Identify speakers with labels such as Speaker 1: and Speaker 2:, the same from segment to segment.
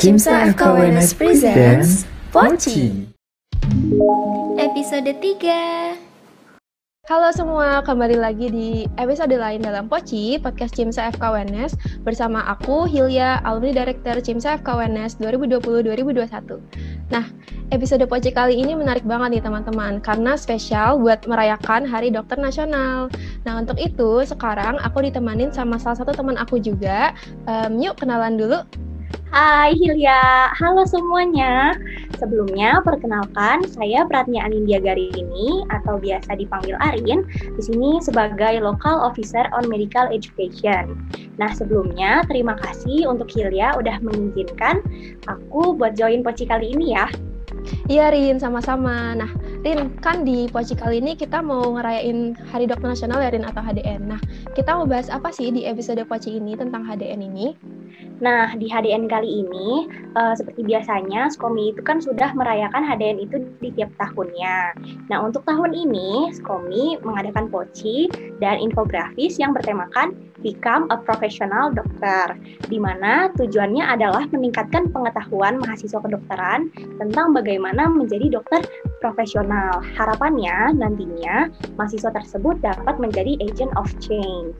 Speaker 1: Cimsa FKWNS presents Poci.
Speaker 2: Episode 3
Speaker 3: Halo semua, kembali lagi di episode lain dalam Poci, podcast Cimsa FKWNS bersama aku, Hilya, alumni director Cimsa FKWNS 2020-2021. Nah, episode Poci kali ini menarik banget nih teman-teman, karena spesial buat merayakan Hari Dokter Nasional. Nah, untuk itu sekarang aku ditemanin sama salah satu teman aku juga. Um, yuk kenalan dulu.
Speaker 4: Hai Hilya, halo semuanya. Sebelumnya perkenalkan saya Pratnya Anindya Garini atau biasa dipanggil Arin di sini sebagai Local Officer on Medical Education. Nah sebelumnya terima kasih untuk Hilya udah mengizinkan aku buat join poci kali ini ya.
Speaker 3: Iya Rin, sama-sama. Nah, Rin, kan di Poci kali ini kita mau ngerayain Hari Dokter Nasional ya Rin atau HDN. Nah, kita mau bahas apa sih di episode Poci ini tentang HDN ini?
Speaker 4: Nah, di HDN kali ini, uh, seperti biasanya, Skomi itu kan sudah merayakan HDN itu di tiap tahunnya. Nah, untuk tahun ini, Skomi mengadakan poci dan infografis yang bertemakan Become a Professional Doctor, di mana tujuannya adalah meningkatkan pengetahuan mahasiswa kedokteran tentang bagaimana menjadi dokter profesional. Harapannya nantinya mahasiswa tersebut dapat menjadi agent of change.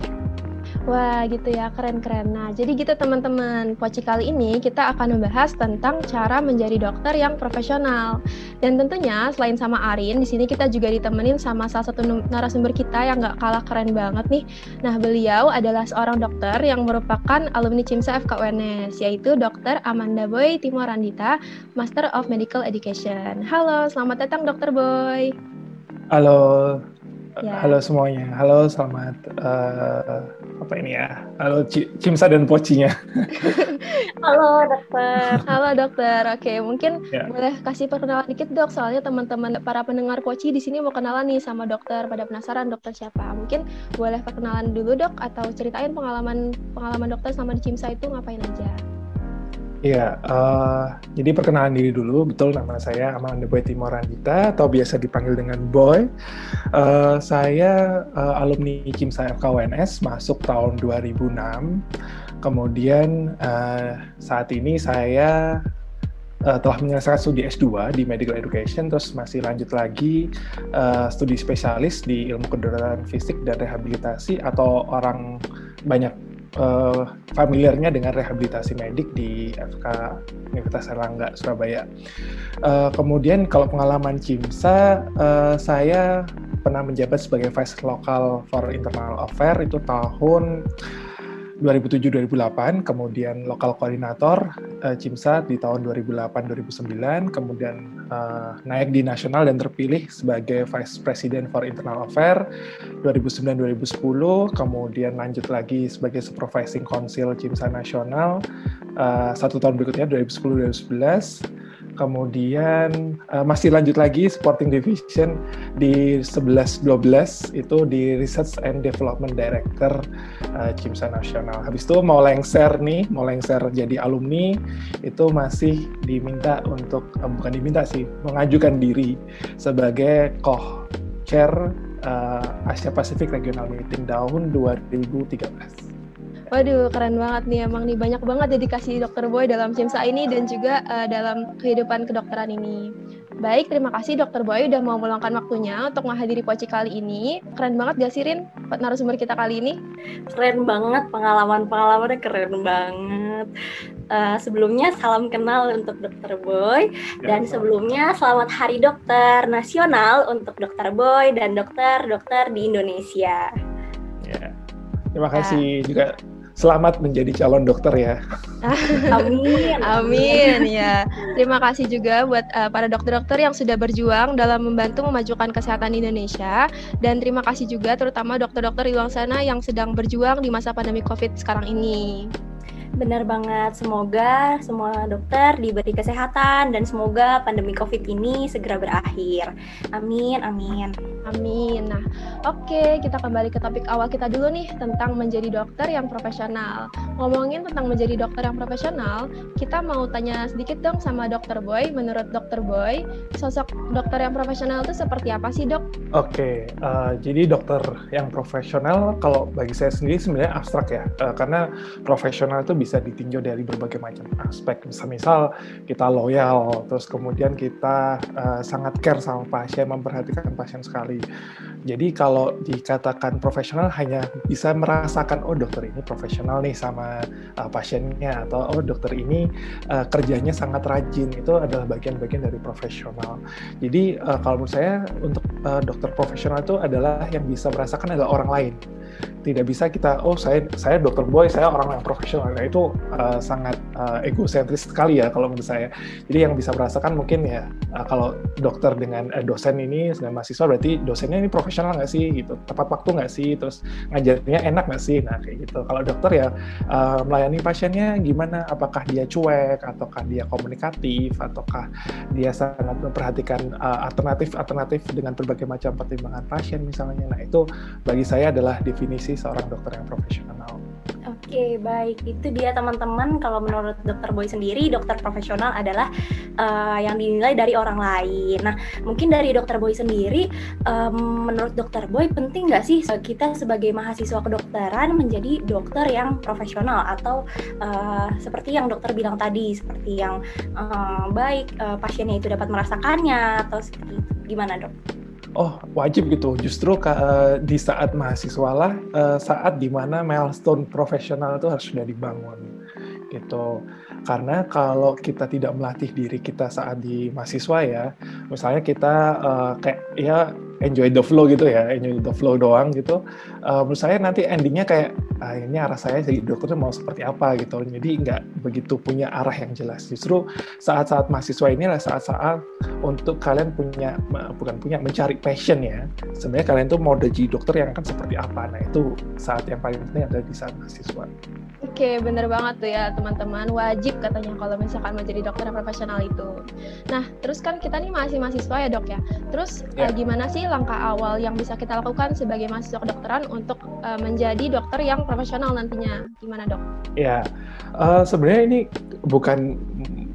Speaker 3: Wah gitu ya, keren-keren. Nah jadi gitu teman-teman, Poci kali ini kita akan membahas tentang cara menjadi dokter yang profesional. Dan tentunya selain sama Arin, di sini kita juga ditemenin sama salah satu narasumber kita yang gak kalah keren banget nih. Nah beliau adalah seorang dokter yang merupakan alumni CIMSA FKUNS, yaitu Dokter Amanda Boy Timorandita, Master of Medical Education. Halo, selamat datang Dokter Boy.
Speaker 5: Halo, Ya. Halo semuanya, halo selamat uh, apa ini ya? Halo C Cimsa dan Pocinya.
Speaker 4: halo dokter.
Speaker 3: Halo dokter. Oke, mungkin ya. boleh kasih perkenalan dikit dok, soalnya teman-teman para pendengar Poci di sini mau kenalan nih sama dokter. Pada penasaran dokter siapa? Mungkin boleh perkenalan dulu dok, atau ceritain pengalaman pengalaman dokter sama di Cimsa itu ngapain aja?
Speaker 5: Iya, uh, jadi perkenalan diri dulu. Betul nama saya Amanda Boy Timorandita atau biasa dipanggil dengan Boy. Uh, saya uh, alumni Kimsa FKWNS masuk tahun 2006. Kemudian uh, saat ini saya uh, telah menyelesaikan studi S2 di Medical Education, terus masih lanjut lagi uh, studi spesialis di ilmu kedokteran fisik dan rehabilitasi atau orang banyak uh, familiarnya dengan rehabilitasi medik di FK Universitas Erlangga Surabaya. Uh, kemudian kalau pengalaman CIMSA, uh, saya pernah menjabat sebagai Vice Local for Internal Affairs itu tahun 2007-2008, kemudian lokal koordinator uh, CIMSA di tahun 2008-2009, kemudian uh, naik di nasional dan terpilih sebagai Vice President for Internal Affairs 2009-2010, kemudian lanjut lagi sebagai Supervising Council CIMSA Nasional uh, satu tahun berikutnya 2010-2011, kemudian uh, masih lanjut lagi supporting division di 11 12 itu di research and development director uh, Cimsa Nasional. Habis itu mau lengser nih, mau lengser jadi alumni itu masih diminta untuk uh, bukan diminta sih, mengajukan diri sebagai co-chair uh, Asia Pacific Regional Meeting tahun 2013.
Speaker 3: Waduh, keren banget nih emang nih banyak banget dedikasi Dokter Boy dalam CIMSA ini dan juga uh, dalam kehidupan kedokteran ini. Baik, terima kasih Dokter Boy udah mau meluangkan waktunya untuk menghadiri Poci kali ini. Keren banget gak sih Rin, narasumber kita kali ini?
Speaker 4: Keren banget, pengalaman-pengalamannya keren banget. Uh, sebelumnya salam kenal untuk Dokter Boy ya, dan sebelumnya selamat Hari Dokter Nasional untuk Dokter Boy dan dokter-dokter di Indonesia.
Speaker 5: Ya. Terima kasih ya. juga selamat menjadi calon dokter ya.
Speaker 3: Amin. Amin ya. Terima kasih juga buat uh, para dokter-dokter yang sudah berjuang dalam membantu memajukan kesehatan Indonesia dan terima kasih juga terutama dokter-dokter di luar sana yang sedang berjuang di masa pandemi Covid sekarang ini.
Speaker 4: Benar banget, semoga semua dokter diberi kesehatan dan semoga pandemi COVID ini segera berakhir. Amin, amin.
Speaker 3: Amin. Nah, oke, okay, kita kembali ke topik awal kita dulu nih tentang menjadi dokter yang profesional. Ngomongin tentang menjadi dokter yang profesional, kita mau tanya sedikit dong sama Dokter Boy. Menurut Dokter Boy, sosok dokter yang profesional itu seperti apa sih, Dok?
Speaker 5: Oke, okay, uh, eh, jadi dokter yang profesional kalau bagi saya sendiri sebenarnya abstrak ya, uh, karena profesional itu bisa ditinjau dari berbagai macam aspek. Misal-misal kita loyal, terus kemudian kita uh, sangat care sama pasien, memperhatikan pasien sekali. Jadi kalau dikatakan profesional hanya bisa merasakan oh dokter ini profesional nih sama uh, pasiennya atau oh dokter ini uh, kerjanya sangat rajin. Itu adalah bagian-bagian dari profesional. Jadi uh, kalau menurut saya untuk uh, dokter profesional itu adalah yang bisa merasakan adalah orang lain. Tidak bisa kita oh saya saya dokter boy saya orang yang profesional. Nah, itu uh, sangat uh, egosentris sekali ya kalau menurut saya. Jadi yang bisa merasakan mungkin ya uh, kalau dokter dengan uh, dosen ini dengan mahasiswa berarti dosennya ini profesional nggak sih gitu. Tepat waktu nggak sih? Terus ngajarnya enak nggak sih? Nah kayak gitu. Kalau dokter ya uh, melayani pasiennya gimana? Apakah dia cuek ataukah dia komunikatif ataukah dia sangat memperhatikan uh, alternatif alternatif dengan berbagai macam pertimbangan pasien misalnya? Nah itu bagi saya adalah definisi seorang dokter yang profesional.
Speaker 4: Oke, baik. Itu dia teman-teman. Kalau menurut dokter Boy sendiri, dokter profesional adalah uh, yang dinilai dari orang lain. Nah, mungkin dari dokter Boy sendiri, um, menurut dokter Boy penting nggak sih kita sebagai mahasiswa kedokteran menjadi dokter yang profesional atau uh, seperti yang dokter bilang tadi, seperti yang uh, baik uh, pasiennya itu dapat merasakannya atau seperti itu. Gimana dok?
Speaker 5: Oh wajib gitu. Justru uh, di saat mahasiswa lah uh, saat di mana milestone profesional itu harus sudah dibangun gitu. Karena kalau kita tidak melatih diri kita saat di mahasiswa ya misalnya kita uh, kayak ya enjoy the flow gitu ya enjoy the flow doang gitu. Uh, menurut saya nanti endingnya kayak ah, ini arah saya jadi dokter mau seperti apa gitu. Jadi nggak begitu punya arah yang jelas. Justru saat-saat mahasiswa inilah saat-saat untuk kalian punya bukan punya mencari passion ya. Sebenarnya kalian tuh mau jadi dokter yang akan seperti apa. Nah itu saat yang paling penting adalah di saat mahasiswa
Speaker 3: Oke, bener banget tuh ya teman-teman. Wajib katanya kalau misalkan menjadi dokter yang profesional itu. Nah, terus kan kita nih masih mahasiswa ya dok ya. Terus yeah. uh, gimana sih langkah awal yang bisa kita lakukan sebagai mahasiswa kedokteran untuk uh, menjadi dokter yang profesional nantinya? Gimana dok?
Speaker 5: Ya, yeah. uh, sebenarnya ini bukan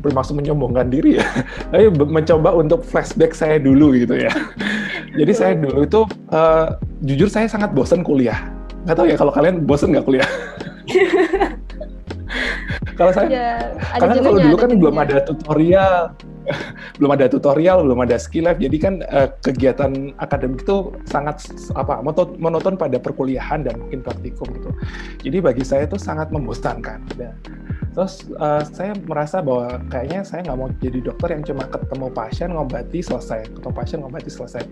Speaker 5: bermaksud menyombongkan diri ya, tapi mencoba untuk flashback saya dulu gitu ya. Jadi saya dulu itu uh, jujur saya sangat bosan kuliah. Nggak tahu ya kalau kalian bosan nggak kuliah? kalau saya, ya, karena kalau dulu kan belum ada tutorial, belum ada tutorial, belum ada skill life, jadi kan uh, kegiatan akademik itu sangat apa monoton pada perkuliahan dan mungkin praktikum gitu. Jadi bagi saya itu sangat membosankan. Dan terus uh, saya merasa bahwa kayaknya saya nggak mau jadi dokter yang cuma ketemu pasien ngobati selesai. Ketemu pasien ngobati selesai.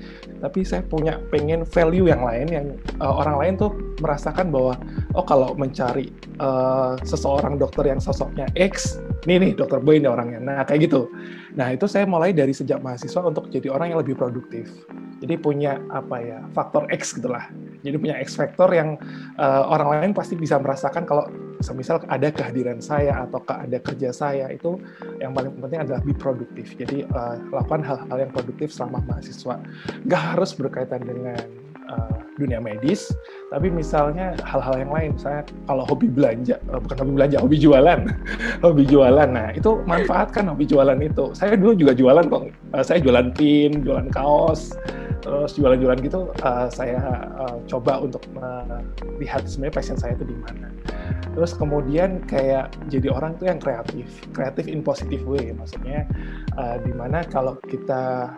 Speaker 5: Tapi saya punya pengen value yang lain yang uh, orang lain tuh merasakan bahwa oh kalau mencari uh, seseorang dokter yang sosoknya X nih nih dokter Boy ini orangnya. Nah kayak gitu. Nah itu saya mulai dari sejak mahasiswa untuk jadi orang yang lebih produktif. Jadi punya apa ya faktor X gitulah jadi punya X factor yang uh, orang lain pasti bisa merasakan kalau misal ada kehadiran saya atau ada kerja saya itu yang paling penting adalah be produktif. Jadi uh, lakukan hal-hal yang produktif selama mahasiswa. Nggak harus berkaitan dengan uh, dunia medis tapi misalnya hal-hal yang lain saya kalau hobi belanja uh, bukan hobi belanja hobi jualan hobi jualan. Nah itu manfaatkan hobi jualan itu. Saya dulu juga jualan kok. Uh, saya jualan pin jualan kaos terus jualan-jualan gitu saya coba untuk melihat sebenarnya passion saya itu di mana. Terus kemudian kayak jadi orang tuh yang kreatif kreatif in positive way. Maksudnya uh, mana kalau kita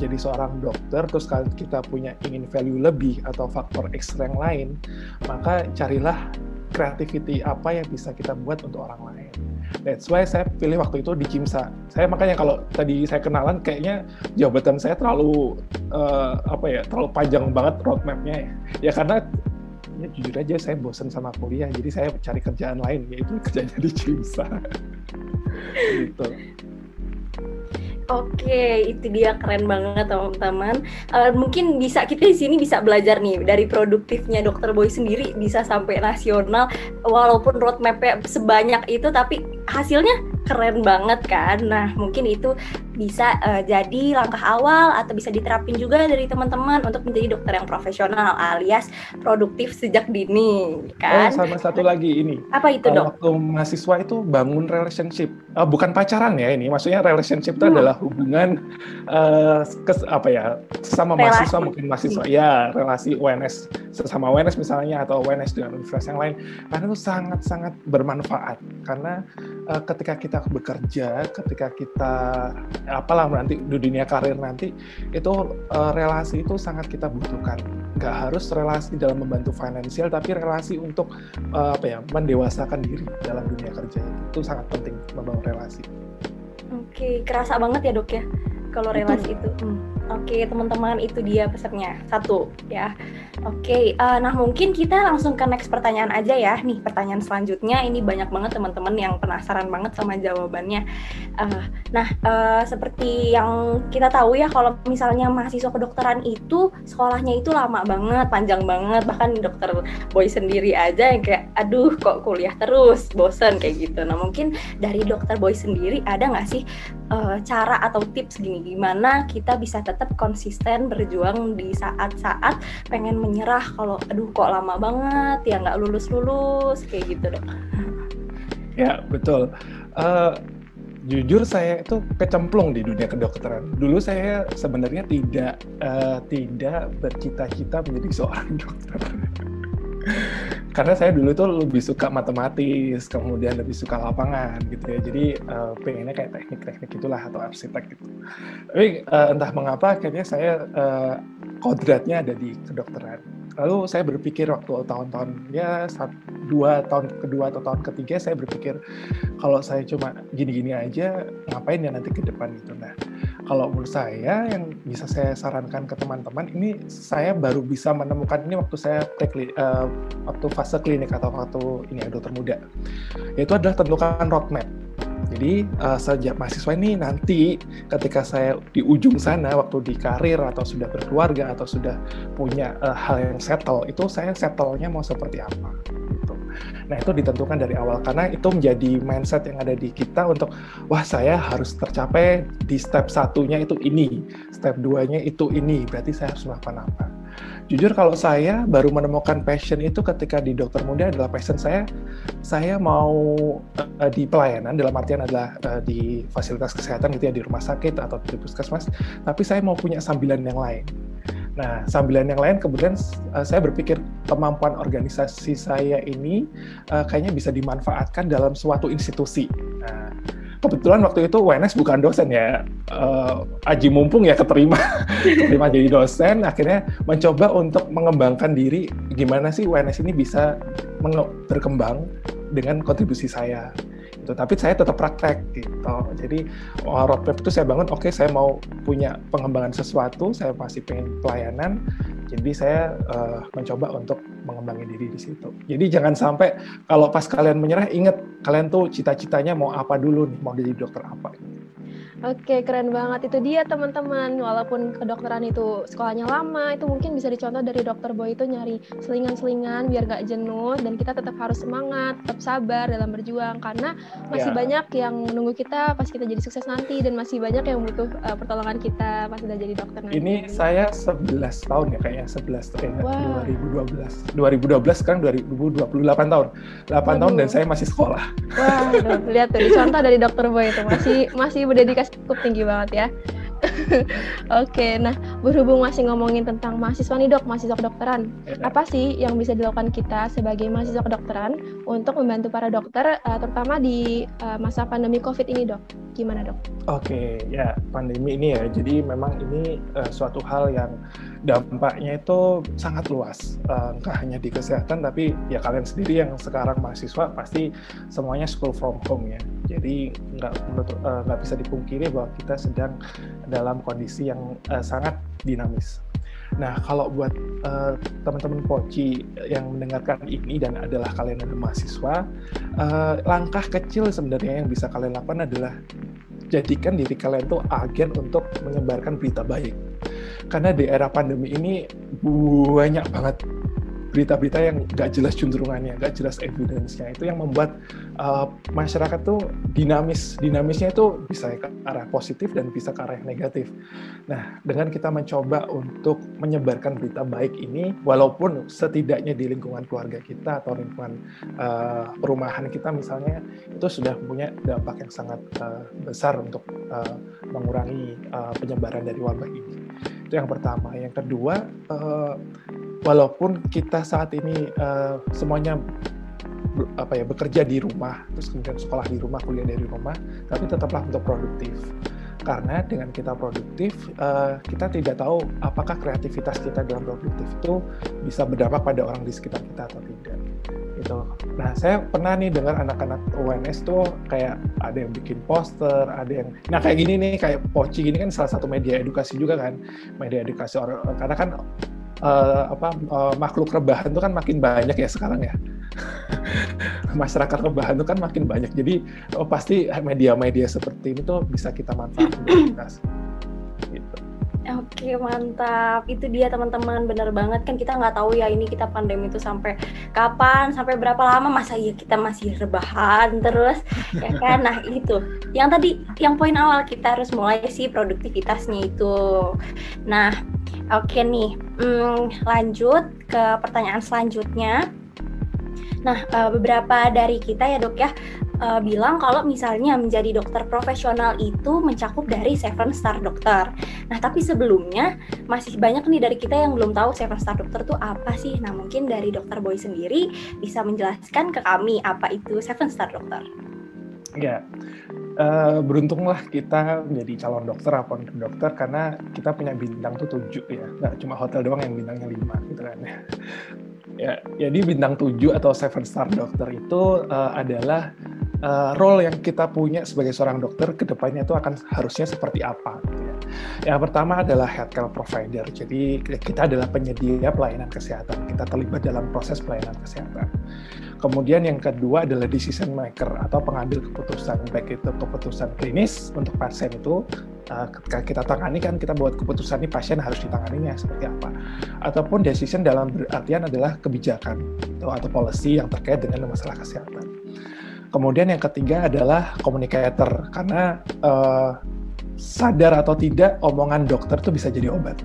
Speaker 5: jadi seorang dokter terus kalau kita punya ingin value lebih atau faktor ekstra yang lain maka carilah creativity apa yang bisa kita buat untuk orang lain That's why saya pilih waktu itu di Kimsa. Saya makanya kalau tadi saya kenalan, kayaknya jabatan saya terlalu uh, apa ya, terlalu panjang banget roadmapnya. Ya karena ya jujur aja saya bosan sama kuliah, jadi saya cari kerjaan lain, yaitu kerjanya di Kimsa. gitu.
Speaker 4: Oke, itu dia keren banget teman-teman. Uh, mungkin bisa kita di sini bisa belajar nih dari produktifnya Dokter Boy sendiri bisa sampai nasional, walaupun roadmapnya sebanyak itu, tapi hasilnya keren banget kan. Nah, mungkin itu bisa uh, jadi langkah awal atau bisa diterapin juga dari teman-teman untuk menjadi dokter yang profesional alias produktif sejak dini kan.
Speaker 5: Oh, sama satu lagi ini.
Speaker 4: Apa itu, Dok?
Speaker 5: Waktu mahasiswa itu bangun relationship. Uh, bukan pacaran ya ini, maksudnya relationship itu hmm. adalah hubungan uh, kes, apa ya, sesama relasi. mahasiswa mungkin mahasiswa. Hmm. Ya, relasi UNS sesama UNS misalnya atau UNS dengan universitas yang lain. Karena itu sangat-sangat bermanfaat karena uh, ketika kita bekerja, ketika kita apalah nanti di dunia karir nanti itu uh, relasi itu sangat kita butuhkan nggak harus relasi dalam membantu finansial tapi relasi untuk uh, apa ya mendewasakan diri dalam dunia kerja itu sangat penting membangun relasi.
Speaker 4: Oke, kerasa banget ya dok ya kalau relasi itu. itu. Hmm. Oke, teman-teman itu dia pesannya. Satu, ya. Oke, uh, nah mungkin kita langsung ke next pertanyaan aja ya. Nih, pertanyaan selanjutnya ini banyak banget teman-teman yang penasaran banget sama jawabannya. Uh, nah, uh, seperti yang kita tahu ya kalau misalnya mahasiswa kedokteran itu sekolahnya itu lama banget, panjang banget, bahkan dokter boy sendiri aja yang kayak aduh kok kuliah terus, bosen kayak gitu. Nah, mungkin dari dokter boy sendiri ada nggak sih uh, cara atau tips gini gimana kita bisa tetap konsisten berjuang di saat-saat pengen menyerah. Kalau aduh kok lama banget ya nggak lulus lulus kayak gitu dok.
Speaker 5: Ya betul. Uh, jujur saya itu kecemplung di dunia kedokteran. Dulu saya sebenarnya tidak uh, tidak bercita-cita menjadi seorang dokter karena saya dulu tuh lebih suka matematis, kemudian lebih suka lapangan gitu ya. Jadi uh, pengennya kayak teknik-teknik itulah atau arsitek gitu. Tapi uh, entah mengapa akhirnya saya uh, kodratnya ada di kedokteran. Lalu saya berpikir waktu tahun-tahun ya satu, dua tahun kedua atau tahun ketiga saya berpikir kalau saya cuma gini-gini aja ngapain ya nanti ke depan gitu. Nah kalau menurut saya yang bisa saya sarankan ke teman-teman ini saya baru bisa menemukan ini waktu saya pre uh, waktu fase klinik atau waktu ini ya dokter muda. Yaitu adalah tentukan roadmap. Jadi uh, sejak mahasiswa ini nanti ketika saya di ujung sana waktu di karir atau sudah berkeluarga atau sudah punya uh, hal yang settle itu saya settle-nya mau seperti apa Nah itu ditentukan dari awal. Karena itu menjadi mindset yang ada di kita untuk wah saya harus tercapai di step satunya itu ini, step duanya itu ini, berarti saya harus melakukan apa. Jujur kalau saya baru menemukan passion itu ketika di dokter muda adalah passion saya, saya mau uh, di pelayanan dalam artian adalah uh, di fasilitas kesehatan gitu ya di rumah sakit atau di puskesmas, tapi saya mau punya sambilan yang lain. Nah, sambilan yang lain kemudian uh, saya berpikir kemampuan organisasi saya ini uh, kayaknya bisa dimanfaatkan dalam suatu institusi. Nah, kebetulan waktu itu WNS bukan dosen ya, uh, aji mumpung ya keterima, keterima jadi dosen. Akhirnya mencoba untuk mengembangkan diri, gimana sih WNS ini bisa berkembang dengan kontribusi saya gitu. Tapi saya tetap praktek gitu. Jadi roadmap itu saya bangun, oke okay, saya mau punya pengembangan sesuatu, saya masih pengen pelayanan, jadi saya uh, mencoba untuk mengembangin diri di situ. Jadi jangan sampai kalau pas kalian menyerah, ingat kalian tuh cita-citanya mau apa dulu nih, mau jadi dokter apa.
Speaker 3: Oke, keren banget. Itu dia teman-teman. Walaupun kedokteran itu sekolahnya lama, itu mungkin bisa dicontoh dari dokter Boy itu nyari selingan-selingan biar gak jenuh dan kita tetap harus semangat, tetap sabar dalam berjuang karena masih ya. banyak yang nunggu kita pas kita jadi sukses nanti dan masih banyak yang butuh uh, pertolongan kita pas udah jadi dokter nanti.
Speaker 5: Ini saya 11 tahun ya kayaknya 11 eh, wow. 2012. 2012 sekarang 2028 tahun. 8 Waduh. tahun dan saya masih sekolah.
Speaker 3: Wah, lihat tuh contoh dari dokter Boy itu masih masih berdedikasi cukup tinggi banget ya. Oke, nah berhubung masih ngomongin tentang mahasiswa nih dok, mahasiswa kedokteran, ya. apa sih yang bisa dilakukan kita sebagai mahasiswa kedokteran untuk membantu para dokter, uh, terutama di uh, masa pandemi COVID ini dok? Gimana dok?
Speaker 5: Oke, ya pandemi ini ya, jadi memang ini uh, suatu hal yang dampaknya itu sangat luas, uh, nggak hanya di kesehatan, tapi ya kalian sendiri yang sekarang mahasiswa pasti semuanya school from home ya. Jadi nggak uh, bisa dipungkiri bahwa kita sedang dalam kondisi yang uh, sangat dinamis. Nah, kalau buat uh, teman-teman Poci yang mendengarkan ini dan adalah kalian yang mahasiswa, uh, langkah kecil sebenarnya yang bisa kalian lakukan adalah jadikan diri kalian tuh agen untuk menyebarkan berita baik karena di era pandemi ini banyak banget berita-berita yang nggak jelas cenderungannya, nggak jelas evidence-nya itu yang membuat uh, masyarakat tuh dinamis, dinamisnya itu bisa ke arah positif dan bisa ke arah negatif. Nah, dengan kita mencoba untuk menyebarkan berita baik ini, walaupun setidaknya di lingkungan keluarga kita atau lingkungan uh, perumahan kita misalnya itu sudah punya dampak yang sangat uh, besar untuk uh, mengurangi uh, penyebaran dari wabah ini. Itu yang pertama. Yang kedua, uh, walaupun kita saat ini uh, semuanya apa ya bekerja di rumah, terus kemudian sekolah di rumah, kuliah dari rumah, tapi tetaplah untuk produktif. Karena dengan kita produktif, uh, kita tidak tahu apakah kreativitas kita dalam produktif itu bisa berdampak pada orang di sekitar kita atau tidak gitu. Nah, saya pernah nih dengar anak-anak UNS tuh kayak ada yang bikin poster, ada yang nah kayak gini nih kayak Poci gini kan salah satu media edukasi juga kan. Media edukasi orang karena kan uh, apa uh, makhluk rebahan itu kan makin banyak ya sekarang ya. Masyarakat rebahan itu kan makin banyak. Jadi oh, pasti media-media seperti ini tuh bisa kita manfaatkan
Speaker 4: gitu. Oke mantap, itu dia teman-teman bener banget kan kita nggak tahu ya ini kita pandemi itu sampai kapan, sampai berapa lama masa ya kita masih rebahan terus ya kan? Nah itu yang tadi yang poin awal kita harus mulai sih produktivitasnya itu. Nah oke nih hmm, lanjut ke pertanyaan selanjutnya. Nah eh, beberapa dari kita ya dok ya uh, bilang kalau misalnya menjadi dokter profesional itu mencakup dari seven star dokter. Nah, tapi sebelumnya masih banyak nih dari kita yang belum tahu seven star dokter itu apa sih. Nah, mungkin dari dokter Boy sendiri bisa menjelaskan ke kami apa itu seven star dokter.
Speaker 5: Ya, uh, beruntunglah kita menjadi calon dokter apa dokter karena kita punya bintang tuh tujuh ya, nggak cuma hotel doang yang bintangnya lima gitu kan ya. Jadi bintang tujuh atau seven star dokter itu uh, adalah uh, role yang kita punya sebagai seorang dokter ke depannya itu akan harusnya seperti apa. Gitu ya. Yang pertama adalah healthcare provider. Jadi kita adalah penyedia pelayanan kesehatan. Kita terlibat dalam proses pelayanan kesehatan. Kemudian yang kedua adalah decision maker atau pengambil keputusan, baik itu keputusan klinis untuk pasien itu ketika kita tangani kan kita buat keputusan ini pasien harus ditanganinya seperti apa, ataupun decision dalam artian adalah kebijakan itu atau policy yang terkait dengan masalah kesehatan. Kemudian yang ketiga adalah communicator karena uh, sadar atau tidak omongan dokter itu bisa jadi obat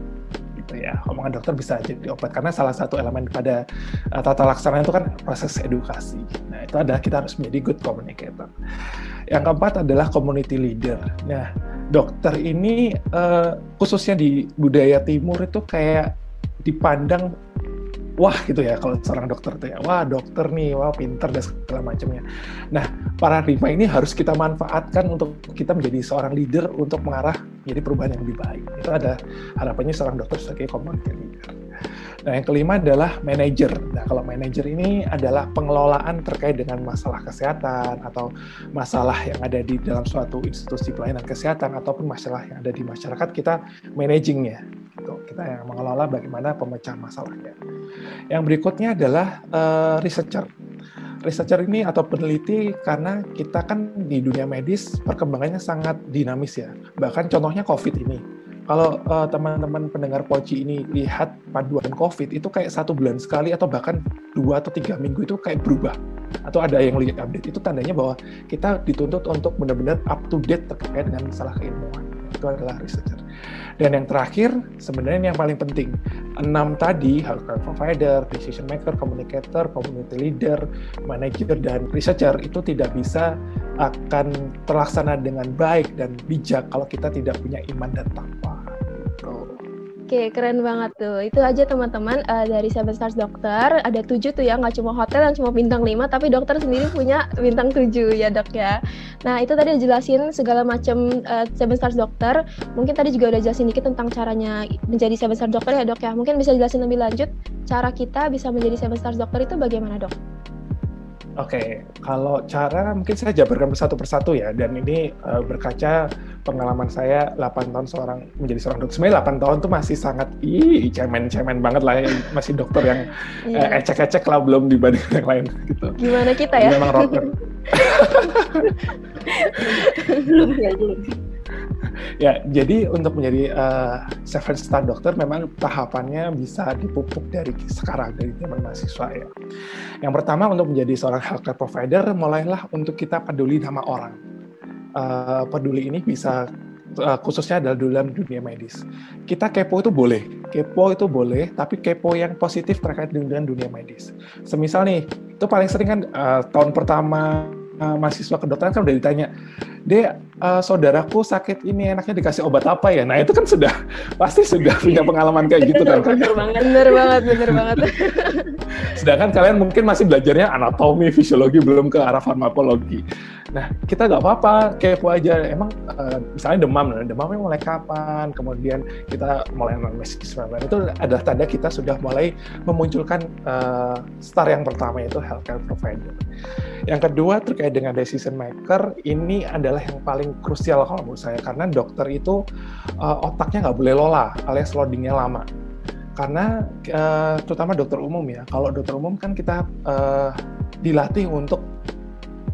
Speaker 5: gitu ya. Omongan dokter bisa jadi obat karena salah satu elemen pada uh, tata laksana itu kan proses edukasi. Nah itu adalah kita harus menjadi good communicator. Yang keempat adalah community leader. Nah dokter ini uh, khususnya di budaya timur itu kayak dipandang wah gitu ya kalau seorang dokter tuh ya wah dokter nih wah pinter dan segala macamnya. Nah paradigma ini harus kita manfaatkan untuk kita menjadi seorang leader untuk mengarah menjadi perubahan yang lebih baik. Itu ada harapannya seorang dokter sebagai community leader Nah, yang kelima adalah manajer. Nah, kalau manajer ini adalah pengelolaan terkait dengan masalah kesehatan atau masalah yang ada di dalam suatu institusi pelayanan kesehatan ataupun masalah yang ada di masyarakat kita managingnya. Gitu. Kita yang mengelola bagaimana pemecahan masalahnya. Yang berikutnya adalah uh, researcher. Researcher ini atau peneliti karena kita kan di dunia medis perkembangannya sangat dinamis ya. Bahkan contohnya COVID ini kalau uh, teman-teman pendengar Poci ini lihat paduan COVID itu kayak satu bulan sekali atau bahkan dua atau tiga minggu itu kayak berubah. Atau ada yang lihat update itu tandanya bahwa kita dituntut untuk benar-benar up to date terkait dengan masalah keilmuan itu adalah researcher. Dan yang terakhir sebenarnya yang paling penting enam tadi healthcare provider decision maker communicator community leader manager dan researcher itu tidak bisa akan terlaksana dengan baik dan bijak kalau kita tidak punya iman dan takwa
Speaker 3: Oke, keren banget tuh. Itu aja teman-teman uh, dari Seven Stars Dokter. Ada tujuh tuh ya, nggak cuma hotel yang cuma bintang lima, tapi dokter sendiri punya bintang tujuh ya dok ya. Nah itu tadi jelasin segala macam uh, Seven Stars Dokter. Mungkin tadi juga udah jelasin dikit tentang caranya menjadi Seven Stars Dokter ya dok ya. Mungkin bisa jelasin lebih lanjut cara kita bisa menjadi Seven Stars Dokter itu bagaimana dok?
Speaker 5: Oke, okay. kalau cara mungkin saya jabarkan satu persatu ya, dan ini uh, berkaca pengalaman saya 8 tahun seorang menjadi seorang dokter. Sebenarnya 8 tahun tuh masih sangat ih cemen-cemen banget lah ya, masih dokter yang yeah. uh, ecek-ecek lah belum dibanding yang lain gitu.
Speaker 3: Gimana kita ya?
Speaker 5: Memang rocker.
Speaker 4: belum ya, belum.
Speaker 5: Ya, jadi untuk menjadi uh, seven star dokter memang tahapannya bisa dipupuk dari sekarang dari zaman mahasiswa ya. Yang pertama untuk menjadi seorang healthcare provider, mulailah untuk kita peduli sama orang. Uh, peduli ini bisa uh, khususnya adalah dalam dunia medis. Kita kepo itu boleh, kepo itu boleh, tapi kepo yang positif terkait dengan dunia medis. Semisal nih, itu paling sering kan uh, tahun pertama uh, mahasiswa kedokteran kan udah ditanya, Dek, uh, saudaraku sakit ini enaknya dikasih obat apa ya? Nah itu kan sudah pasti sudah punya pengalaman kayak gitu kan?
Speaker 3: bener banget, bener banget, bener banget.
Speaker 5: Sedangkan kalian mungkin masih belajarnya anatomi, fisiologi, belum ke arah farmakologi. Nah kita nggak apa-apa, kepo aja. Emang uh, misalnya demam, nah, demamnya mulai kapan? Kemudian kita mulai meski itu adalah tanda kita sudah mulai memunculkan uh, star yang pertama yaitu healthcare provider. Yang kedua terkait dengan decision maker, ini adalah yang paling krusial kalau menurut saya karena dokter itu uh, otaknya nggak boleh lola alias loadingnya lama karena uh, terutama dokter umum ya kalau dokter umum kan kita uh, dilatih untuk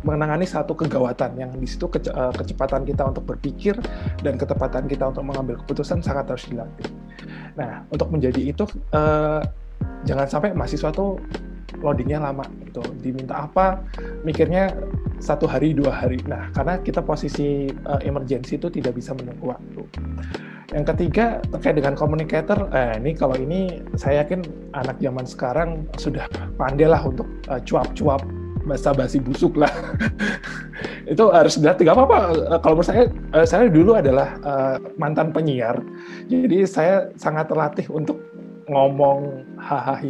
Speaker 5: menangani satu kegawatan yang di situ kece kecepatan kita untuk berpikir dan ketepatan kita untuk mengambil keputusan sangat harus dilatih. Nah, untuk menjadi itu uh, jangan sampai mahasiswa tuh loadingnya lama gitu. Diminta apa, mikirnya satu hari dua hari. Nah, karena kita posisi uh, emergency itu tidak bisa menunggu waktu. Yang ketiga terkait dengan communicator, eh, ini kalau ini saya yakin anak zaman sekarang sudah pandai lah untuk uh, cuap-cuap basa-basi busuk lah. itu harus dilatih. Gak apa-apa. Kalau menurut saya, saya dulu adalah uh, mantan penyiar. Jadi saya sangat terlatih untuk ngomong hahaha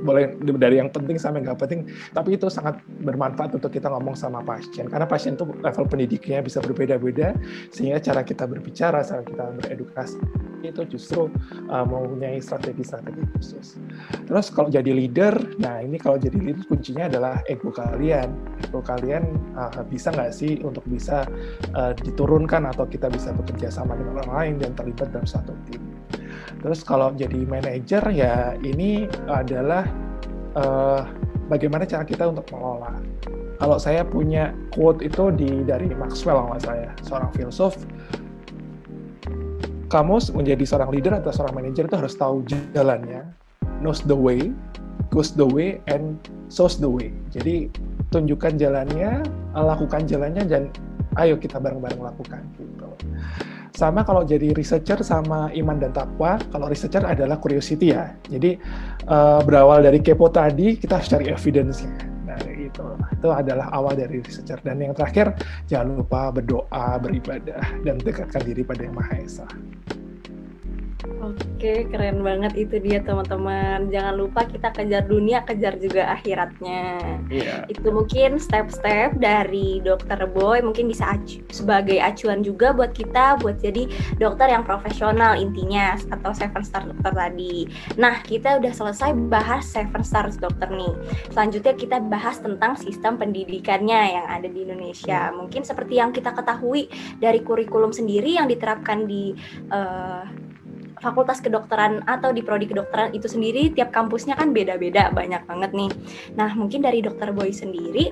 Speaker 5: boleh dari yang penting sampai nggak penting. Tapi itu sangat bermanfaat untuk kita ngomong sama pasien karena pasien itu level pendidiknya bisa berbeda-beda sehingga cara kita berbicara cara kita beredukasi itu justru uh, mempunyai strategi-strategi khusus. Terus kalau jadi leader nah ini kalau jadi leader kuncinya adalah ego kalian. Ego kalian uh, bisa nggak sih untuk bisa uh, diturunkan atau kita bisa bekerja sama dengan orang lain dan terlibat dalam satu tim Terus kalau jadi manajer ya ini adalah uh, bagaimana cara kita untuk mengelola. Kalau saya punya quote itu di dari Maxwell kalau saya, seorang filsuf. Kamu menjadi seorang leader atau seorang manajer itu harus tahu jalannya, knows the way, goes the way, and shows the way. Jadi tunjukkan jalannya, lakukan jalannya, dan ayo kita bareng-bareng lakukan. Gitu. Sama kalau jadi researcher sama iman dan takwa, kalau researcher adalah curiosity ya. Jadi uh, berawal dari kepo tadi, kita harus cari evidence-nya. Nah, itu itu adalah awal dari researcher. Dan yang terakhir, jangan lupa berdoa, beribadah, dan dekatkan diri pada Yang Maha Esa.
Speaker 4: Oke, keren banget itu dia teman-teman. Jangan lupa kita kejar dunia, kejar juga akhiratnya.
Speaker 5: Iya.
Speaker 4: Itu mungkin step-step dari dokter Boy mungkin bisa acu sebagai acuan juga buat kita buat jadi dokter yang profesional intinya atau seven star dokter tadi. Nah, kita udah selesai bahas seven star dokter nih. Selanjutnya kita bahas tentang sistem pendidikannya yang ada di Indonesia. Mungkin seperti yang kita ketahui dari kurikulum sendiri yang diterapkan di uh, fakultas kedokteran atau di prodi kedokteran itu sendiri tiap kampusnya kan beda-beda banyak banget nih. Nah, mungkin dari dokter Boy sendiri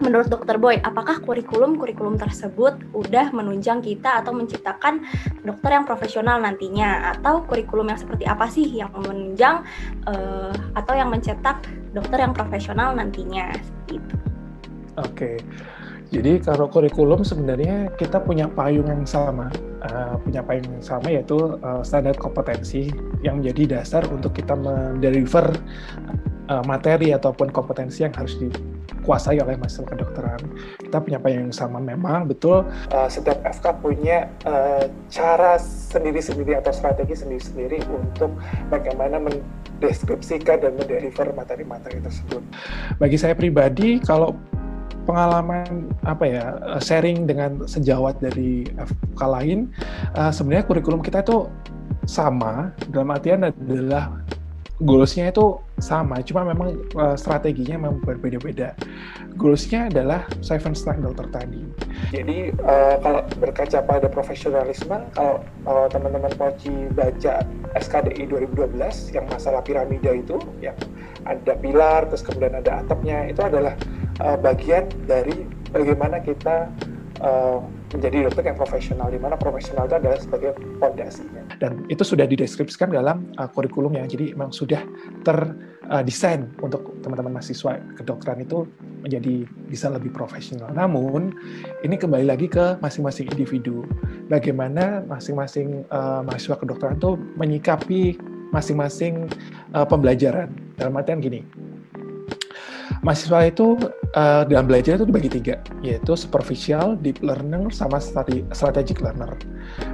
Speaker 4: menurut dokter Boy, apakah kurikulum-kurikulum tersebut udah menunjang kita atau menciptakan dokter yang profesional nantinya atau kurikulum yang seperti apa sih yang menunjang uh, atau yang mencetak dokter yang profesional nantinya itu.
Speaker 5: Oke. Okay. Jadi kalau kurikulum sebenarnya kita punya payung yang sama, uh, punya payung yang sama yaitu uh, standar kompetensi yang menjadi dasar untuk kita mendeliver uh, materi ataupun kompetensi yang harus dikuasai oleh mahasiswa kedokteran. Kita punya payung yang sama memang betul. Uh, setiap FK punya uh, cara sendiri-sendiri atau strategi sendiri-sendiri untuk bagaimana mendeskripsikan dan mendeliver materi-materi tersebut. Bagi saya pribadi, kalau pengalaman apa ya eh, sharing dengan sejawat dari FK lain uh, sebenarnya kurikulum kita itu sama. Dalam artian adalah goalsnya itu sama cuma memang uh, strateginya memang berbeda-beda. Goalsnya adalah seven star dokter tadi. Jadi uh, kalau berkaca pada profesionalisme kalau uh, teman-teman Poci baca SKDI 2012 yang masalah piramida itu yang ada pilar terus kemudian ada atapnya itu adalah uh, bagian dari bagaimana kita uh, menjadi dokter yang profesional, di mana profesional itu adalah sebagai fondasinya. Dan itu sudah dideskripsikan dalam uh, kurikulumnya, jadi memang sudah terdesain uh, untuk teman-teman mahasiswa kedokteran itu menjadi bisa lebih profesional. Namun, ini kembali lagi ke masing-masing individu. Bagaimana masing-masing uh, mahasiswa kedokteran itu menyikapi masing-masing uh, pembelajaran. Dalam artian gini, mahasiswa itu uh, dalam belajar itu dibagi tiga, yaitu superficial, deep learner, sama strategic learner.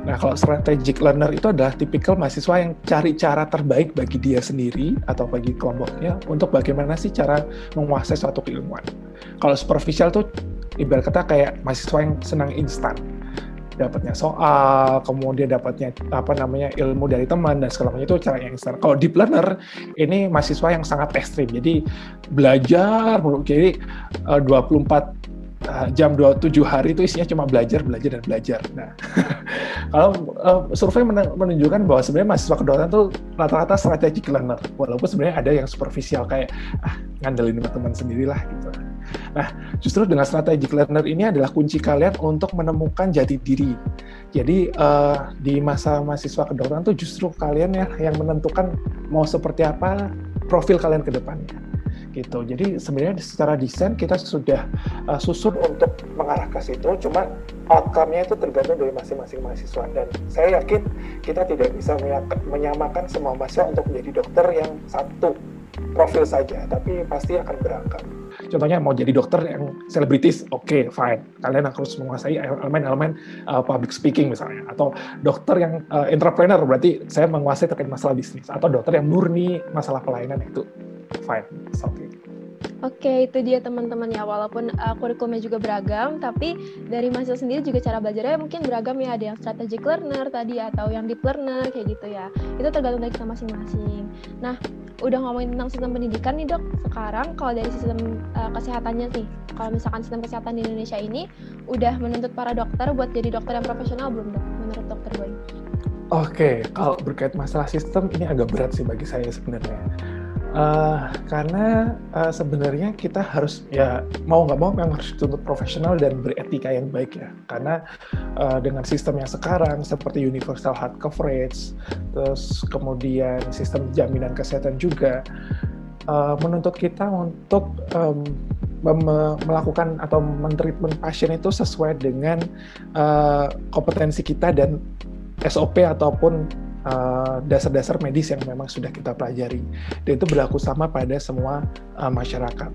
Speaker 5: Nah, kalau strategic learner itu adalah tipikal mahasiswa yang cari cara terbaik bagi dia sendiri atau bagi kelompoknya untuk bagaimana sih cara menguasai suatu keilmuan. Kalau superficial itu ibarat kata kayak mahasiswa yang senang instan dapatnya soal, kemudian dapatnya apa namanya ilmu dari teman dan segala macam itu cara yang instan. Kalau deep learner ini mahasiswa yang sangat ekstrim. Jadi belajar jadi 24 uh, uh, jam 27 hari itu isinya cuma belajar, belajar dan belajar. Nah, kalau uh, survei menunjukkan bahwa sebenarnya mahasiswa kedokteran itu rata-rata strategic learner, walaupun sebenarnya ada yang superficial kayak ah ngandelin teman sendirilah gitu. Nah, justru dengan strategic learner ini adalah kunci kalian untuk menemukan jati diri. Jadi uh, di masa mahasiswa kedokteran tuh justru kalian ya yang menentukan mau seperti apa profil kalian ke depannya. Gitu. Jadi sebenarnya secara desain kita sudah uh, susun untuk mengarah ke situ, cuma outcome-nya itu tergantung dari masing-masing mahasiswa. Dan saya yakin kita tidak bisa menyamakan semua mahasiswa untuk menjadi dokter yang satu profil saja, tapi pasti akan berangkat. Contohnya mau jadi dokter yang selebritis, oke, okay, fine. Kalian harus menguasai elemen-elemen uh, public speaking misalnya. Atau dokter yang uh, entrepreneur, berarti saya menguasai terkait masalah bisnis. Atau dokter yang murni masalah pelayanan itu fine, oke. Okay.
Speaker 3: Oke, itu dia teman-teman ya. Walaupun uh, kurikulumnya juga beragam, tapi dari mahasiswa sendiri juga cara belajarnya mungkin beragam ya. Ada yang strategic learner tadi atau yang deep learner kayak gitu ya. Itu tergantung dari kita masing-masing. Nah, udah ngomongin tentang sistem pendidikan nih dok. Sekarang kalau dari sistem uh, kesehatannya sih, kalau misalkan sistem kesehatan di Indonesia ini udah menuntut para dokter buat jadi dokter yang profesional belum dok? Menurut dokter Boy?
Speaker 5: Oke, kalau berkait masalah sistem ini agak berat sih bagi saya sebenarnya Uh, karena uh, sebenarnya kita harus ya mau nggak mau memang harus dituntut profesional dan beretika yang baik ya. Karena uh, dengan sistem yang sekarang seperti universal health coverage terus kemudian sistem jaminan kesehatan juga uh, menuntut kita untuk um, melakukan atau mentreatment pasien itu sesuai dengan uh, kompetensi kita dan SOP ataupun dasar-dasar uh, medis yang memang sudah kita pelajari dan itu berlaku sama pada semua uh, masyarakat.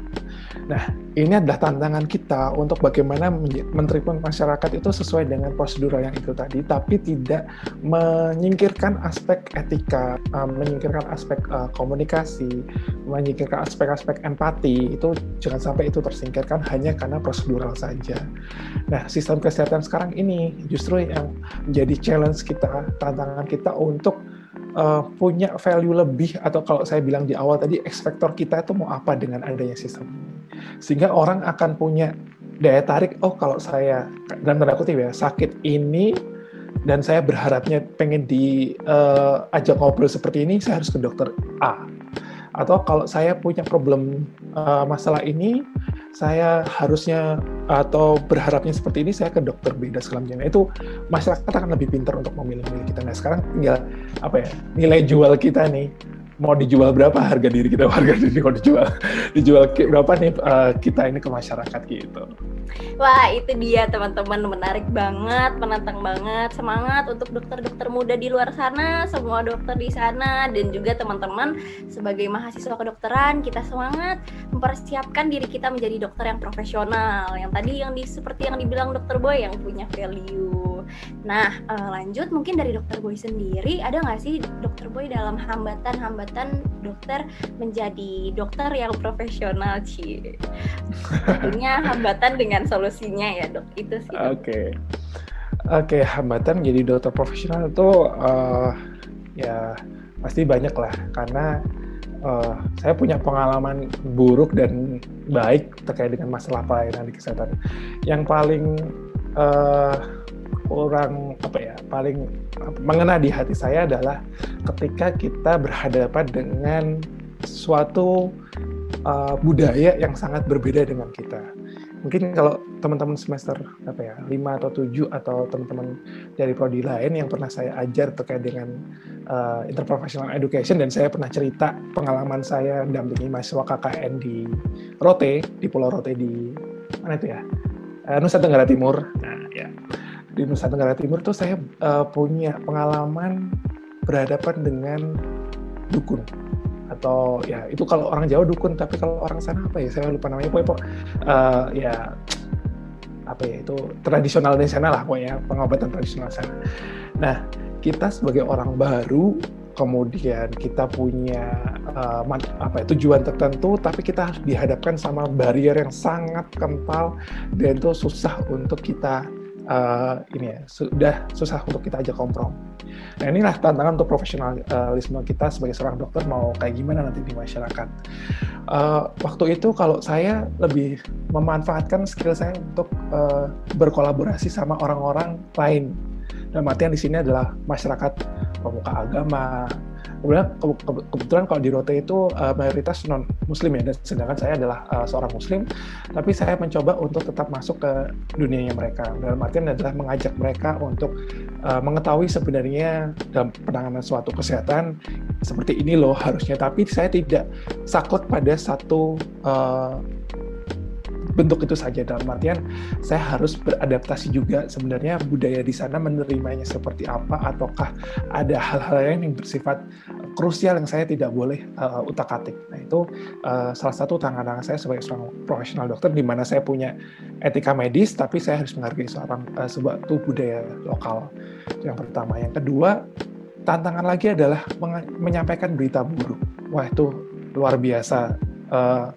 Speaker 5: Nah, ini adalah tantangan kita untuk bagaimana mentreatment masyarakat itu sesuai dengan prosedural yang itu tadi, tapi tidak menyingkirkan aspek etika, uh, menyingkirkan aspek uh, komunikasi, menyingkirkan aspek-aspek empati itu jangan sampai itu tersingkirkan hanya karena prosedural saja. Nah, sistem kesehatan sekarang ini justru yang menjadi challenge kita, tantangan kita untuk uh, punya value lebih atau kalau saya bilang di awal tadi ekspektor kita itu mau apa dengan adanya sistem ini. Sehingga orang akan punya daya tarik oh kalau saya dan tanda kutip ya sakit ini dan saya berharapnya pengen diajak uh, ngobrol seperti ini saya harus ke dokter A. Atau kalau saya punya problem uh, masalah ini saya harusnya atau berharapnya seperti ini saya ke dokter beda segala itu masyarakat akan lebih pintar untuk memilih-milih kita. Nah sekarang tinggal apa ya nilai jual kita nih mau dijual berapa harga diri kita harga diri mau dijual. Dijual berapa nih uh, kita ini ke masyarakat gitu.
Speaker 4: Wah itu dia teman-teman. Menarik banget menantang banget. Semangat untuk dokter-dokter muda di luar sana semua dokter di sana dan juga teman-teman sebagai mahasiswa kedokteran kita semangat mempersiapkan diri kita menjadi dokter yang profesional. Yang tadi yang di seperti yang dibilang dokter boy yang punya value. Nah uh, lanjut mungkin dari dokter boy sendiri ada nggak sih dokter boy dalam hambatan-hambatan hambatan dokter menjadi dokter yang profesional sih tentunya hambatan dengan solusinya ya dok. Itu sih
Speaker 5: oke. Oke okay, hambatan menjadi dokter profesional itu uh, ya pasti banyak lah. Karena uh, saya punya pengalaman buruk dan baik terkait dengan masalah pelayanan di kesehatan. Yang paling uh, kurang apa ya paling mengena di hati saya adalah ketika kita berhadapan dengan suatu uh, budaya yang sangat berbeda dengan kita. mungkin kalau teman-teman semester apa ya lima atau tujuh atau teman-teman dari prodi lain yang pernah saya ajar terkait dengan uh, interprofessional education dan saya pernah cerita pengalaman saya mendampingi mahasiswa KKN di Rote di Pulau Rote di mana itu ya? Uh, Nusa Tenggara Timur. Nah ya di Nusa Tenggara Timur tuh saya uh, punya pengalaman berhadapan dengan dukun. Atau ya itu kalau orang Jawa dukun tapi kalau orang sana apa ya? Saya lupa namanya. Pokoknya uh, ya apa ya itu tradisional dari sana lah pokoknya pengobatan tradisional sana. Nah kita sebagai orang baru kemudian kita punya uh, apa ya, tujuan tertentu tapi kita harus dihadapkan sama barrier yang sangat kental dan itu susah untuk kita uh, ini ya sudah susah untuk kita ajak kompromi. Nah inilah tantangan untuk profesionalisme kita sebagai seorang dokter mau kayak gimana nanti di masyarakat. Uh, waktu itu kalau saya lebih memanfaatkan skill saya untuk uh, berkolaborasi sama orang-orang lain. Dan artian di sini adalah masyarakat pemuka agama, kemudian ke ke kebetulan kalau di Rote itu uh, mayoritas non Muslim ya, dan sedangkan saya adalah uh, seorang Muslim, tapi saya mencoba untuk tetap masuk ke dunianya mereka. Dalam artian adalah mengajak mereka untuk uh, mengetahui sebenarnya dalam penanganan suatu kesehatan seperti ini loh harusnya, tapi saya tidak saklek pada satu uh, bentuk itu saja dalam artian saya harus beradaptasi juga sebenarnya budaya di sana menerimanya seperti apa ataukah ada hal-hal lain yang bersifat krusial yang saya tidak boleh uh, utak-atik. Nah itu uh, salah satu tantangan saya sebagai seorang profesional dokter di mana saya punya etika medis tapi saya harus menghargai seorang uh, sebuah budaya lokal. Yang pertama, yang kedua tantangan lagi adalah menyampaikan berita buruk. Wah itu luar biasa. Uh,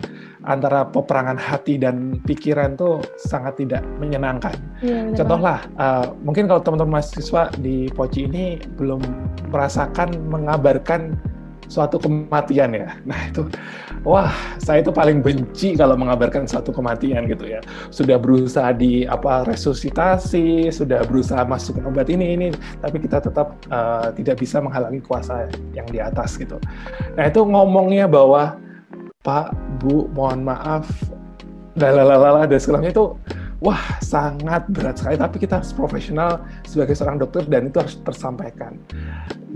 Speaker 5: antara peperangan hati dan pikiran tuh sangat tidak menyenangkan. Ya, Contohlah, uh, mungkin kalau teman-teman mahasiswa di Poci ini belum merasakan mengabarkan suatu kematian ya. Nah itu, wah saya itu paling benci kalau mengabarkan suatu kematian gitu ya. Sudah berusaha di apa resusitasi, sudah berusaha masuk obat ini ini, tapi kita tetap uh, tidak bisa menghalangi kuasa yang di atas gitu. Nah itu ngomongnya bahwa Pak, Bu, mohon maaf, lalalala dan segalanya itu wah sangat berat sekali. Tapi kita harus profesional sebagai seorang dokter dan itu harus tersampaikan.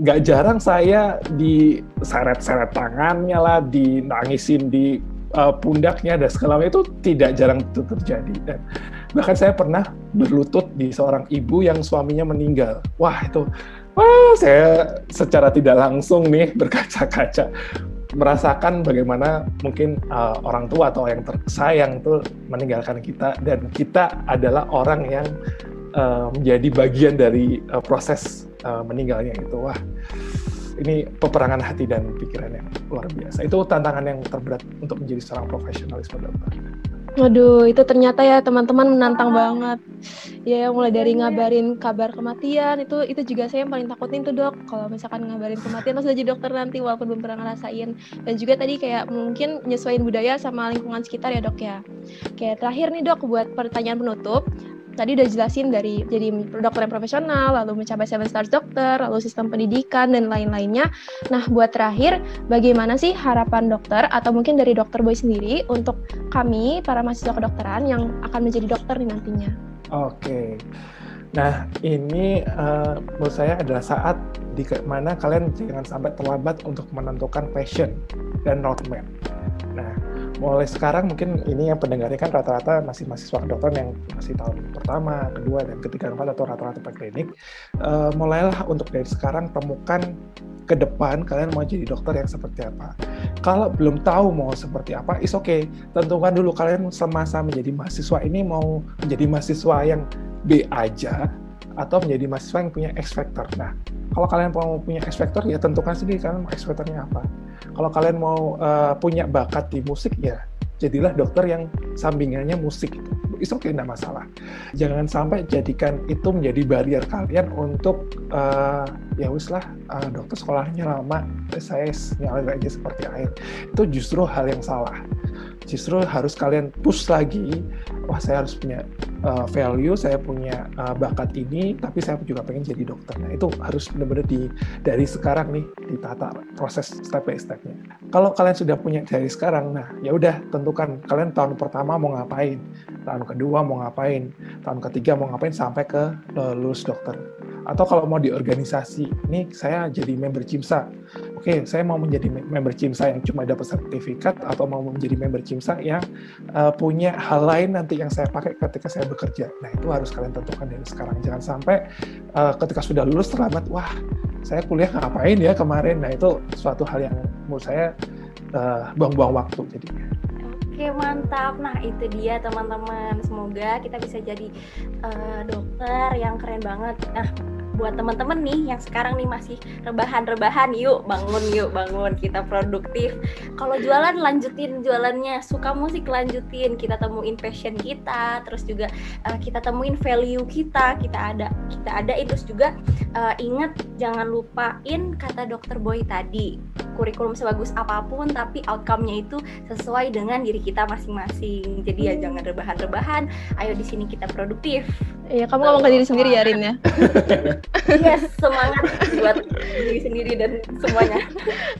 Speaker 5: Gak jarang saya diseret-seret tangannya lah dinangisin di uh, pundaknya dan segala itu tidak jarang itu terjadi. Dan bahkan saya pernah berlutut di seorang ibu yang suaminya meninggal. Wah itu wah saya secara tidak langsung nih berkaca-kaca merasakan bagaimana mungkin uh, orang tua atau yang tersayang itu meninggalkan kita. Dan kita adalah orang yang uh, menjadi bagian dari uh, proses uh, meninggalnya itu. Wah ini peperangan hati dan pikiran yang luar biasa. Itu tantangan yang terberat untuk menjadi seorang profesionalis dokter.
Speaker 3: Waduh, itu ternyata ya teman-teman menantang banget. Ya, mulai dari ngabarin kabar kematian itu itu juga saya yang paling takutin tuh dok. Kalau misalkan ngabarin kematian terus jadi dokter nanti walaupun belum pernah ngerasain. Dan juga tadi kayak mungkin nyesuaiin budaya sama lingkungan sekitar ya dok ya. Kayak terakhir nih dok buat pertanyaan penutup tadi udah jelasin dari jadi dokter yang profesional, lalu mencapai seven stars dokter, lalu sistem pendidikan dan lain-lainnya. Nah, buat terakhir, bagaimana sih harapan dokter atau mungkin dari dokter boy sendiri untuk kami para mahasiswa kedokteran yang akan menjadi dokter nih nantinya?
Speaker 5: Oke. Nah, ini uh, menurut saya adalah saat di mana kalian jangan sampai terlambat untuk menentukan passion dan roadmap. Nah, mulai sekarang mungkin ini yang pendengarnya kan rata-rata masih mahasiswa kedokteran yang masih tahun pertama, kedua, dan ketiga, keempat atau rata-rata preklinik. Uh, mulailah untuk dari sekarang temukan ke depan kalian mau jadi dokter yang seperti apa. Kalau belum tahu mau seperti apa, is okay. Tentukan dulu kalian semasa menjadi mahasiswa ini mau menjadi mahasiswa yang B aja atau menjadi mahasiswa yang punya X factor. Nah, kalau kalian mau punya X factor ya tentukan sendiri kalian X factornya apa. Kalau kalian mau uh, punya bakat di musik ya jadilah dokter yang sampingannya musik itu. Okay, tidak masalah. Jangan sampai jadikan itu menjadi barrier kalian untuk uh, ya wis lah uh, dokter sekolahnya lama, saya nyala aja seperti air. Itu justru hal yang salah justru harus kalian push lagi wah saya harus punya uh, value saya punya uh, bakat ini tapi saya juga pengen jadi dokter nah itu harus benar-benar di dari sekarang nih ditata proses step by stepnya kalau kalian sudah punya dari sekarang, nah ya udah tentukan kalian tahun pertama mau ngapain, tahun kedua mau ngapain, tahun ketiga mau ngapain sampai ke lulus dokter. Atau kalau mau di organisasi, ini saya jadi member CIMSA. Oke, saya mau menjadi member CIMSA yang cuma dapat sertifikat atau mau menjadi member CIMSA yang uh, punya hal lain nanti yang saya pakai ketika saya bekerja. Nah, itu harus kalian tentukan dari sekarang. Jangan sampai uh, ketika sudah lulus terlambat, wah saya kuliah ngapain ya kemarin nah itu suatu hal yang menurut saya uh, buang-buang waktu jadinya
Speaker 4: Oke mantap, nah itu dia teman-teman. Semoga kita bisa jadi uh, dokter yang keren banget. Nah buat teman-teman nih yang sekarang nih masih rebahan-rebahan. Yuk bangun yuk bangun. Kita produktif. Kalau jualan lanjutin jualannya. Suka musik lanjutin. Kita temuin passion kita. Terus juga uh, kita temuin value kita. Kita ada kita ada. Itu juga uh, ingat jangan lupain kata dokter boy tadi kurikulum sebagus apa pun tapi outcome-nya itu sesuai dengan diri kita masing-masing jadi ya jangan rebahan-rebahan ayo di sini kita produktif
Speaker 3: Iya, kamu ngomong ke diri sendiri ya, Rin ya.
Speaker 4: yes, semangat buat diri sendiri dan semuanya.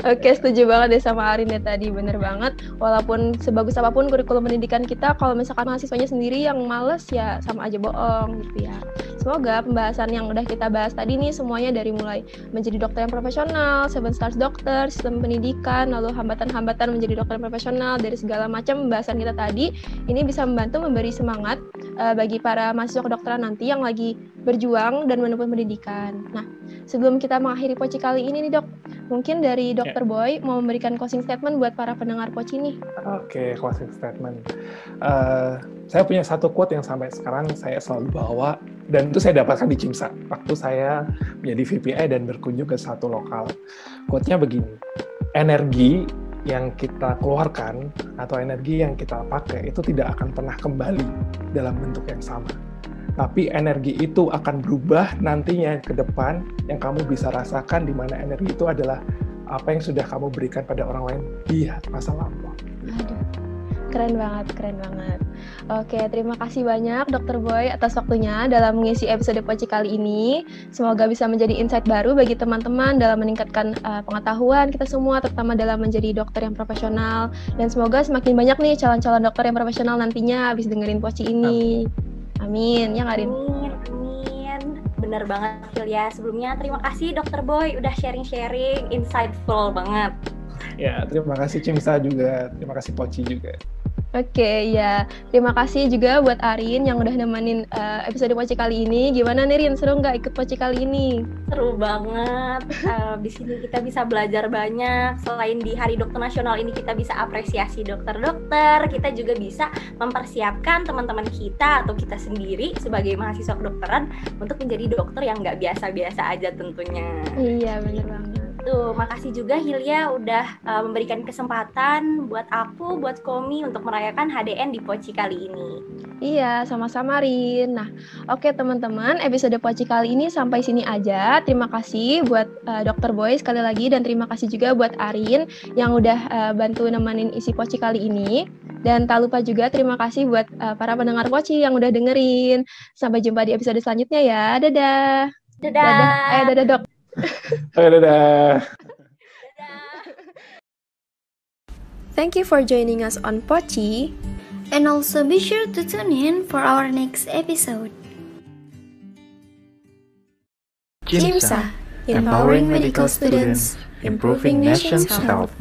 Speaker 3: Oke, setuju banget deh sama Arin ya tadi, bener banget. Walaupun sebagus apa pun kurikulum pendidikan kita, kalau misalkan mahasiswanya sendiri yang males ya sama aja bohong gitu ya. Semoga pembahasan yang udah kita bahas tadi nih semuanya dari mulai menjadi dokter yang profesional, seven stars dokter, sistem pendidikan, lalu hambatan-hambatan menjadi dokter profesional dari segala macam pembahasan kita tadi, ini bisa membantu memberi semangat uh, bagi para mahasiswa kedokteran nanti yang lagi berjuang dan menempuh pendidikan. Nah, sebelum kita mengakhiri Poci kali ini nih dok, mungkin dari Dokter yeah. Boy mau memberikan closing statement buat para pendengar Poci nih.
Speaker 5: Oke, okay, closing statement. Uh, saya punya satu quote yang sampai sekarang saya selalu bawa dan itu saya dapatkan di Cimsa waktu saya menjadi VPI dan berkunjung ke satu lokal. Quote-nya begini, energi yang kita keluarkan atau energi yang kita pakai itu tidak akan pernah kembali dalam bentuk yang sama. Tapi energi itu akan berubah nantinya ke depan yang kamu bisa rasakan di mana energi itu adalah apa yang sudah kamu berikan pada orang lain di masa lampau.
Speaker 3: Keren banget, keren banget. Oke, terima kasih banyak Dokter Boy atas waktunya dalam mengisi episode Poci kali ini. Semoga bisa menjadi insight baru bagi teman-teman dalam meningkatkan uh, pengetahuan kita semua, terutama dalam menjadi dokter yang profesional. Dan semoga semakin banyak nih calon-calon dokter yang profesional nantinya habis dengerin Poci ini. Amin, ya Arin?
Speaker 4: Amin, amin. Bener banget, Hilya. Sebelumnya terima kasih Dokter Boy udah sharing-sharing, insightful banget.
Speaker 5: Ya, terima kasih Cimsa juga. Terima kasih Poci juga.
Speaker 3: Oke, ya. Terima kasih juga buat Arin yang udah nemenin uh, episode Poci kali ini. Gimana nih Rin, seru nggak ikut Poci kali ini?
Speaker 4: Seru banget. Uh, di sini kita bisa belajar banyak. Selain di Hari Dokter Nasional ini kita bisa apresiasi dokter-dokter, kita juga bisa mempersiapkan teman-teman kita atau kita sendiri sebagai mahasiswa kedokteran untuk menjadi dokter yang nggak biasa-biasa aja tentunya.
Speaker 3: Iya, bener banget.
Speaker 4: Tuh, makasih juga Hilya udah uh, memberikan kesempatan buat aku, buat Komi untuk merayakan HDN di Poci kali ini.
Speaker 3: Iya, sama-sama Rin. Nah, oke teman-teman, episode Poci kali ini sampai sini aja. Terima kasih buat uh, Dokter Boy sekali lagi dan terima kasih juga buat Arin yang udah uh, bantu nemenin isi Poci kali ini. Dan tak lupa juga terima kasih buat uh, para pendengar Poci yang udah dengerin. Sampai jumpa di episode selanjutnya ya. Dadah.
Speaker 4: Dadah. Dadah.
Speaker 3: Ayo dadah dok.
Speaker 5: Oke, dadah.
Speaker 2: Thank you for joining us on Pochi. And also be sure to tune in for our next episode.
Speaker 1: JIMSA, empowering medical students, improving nation's health.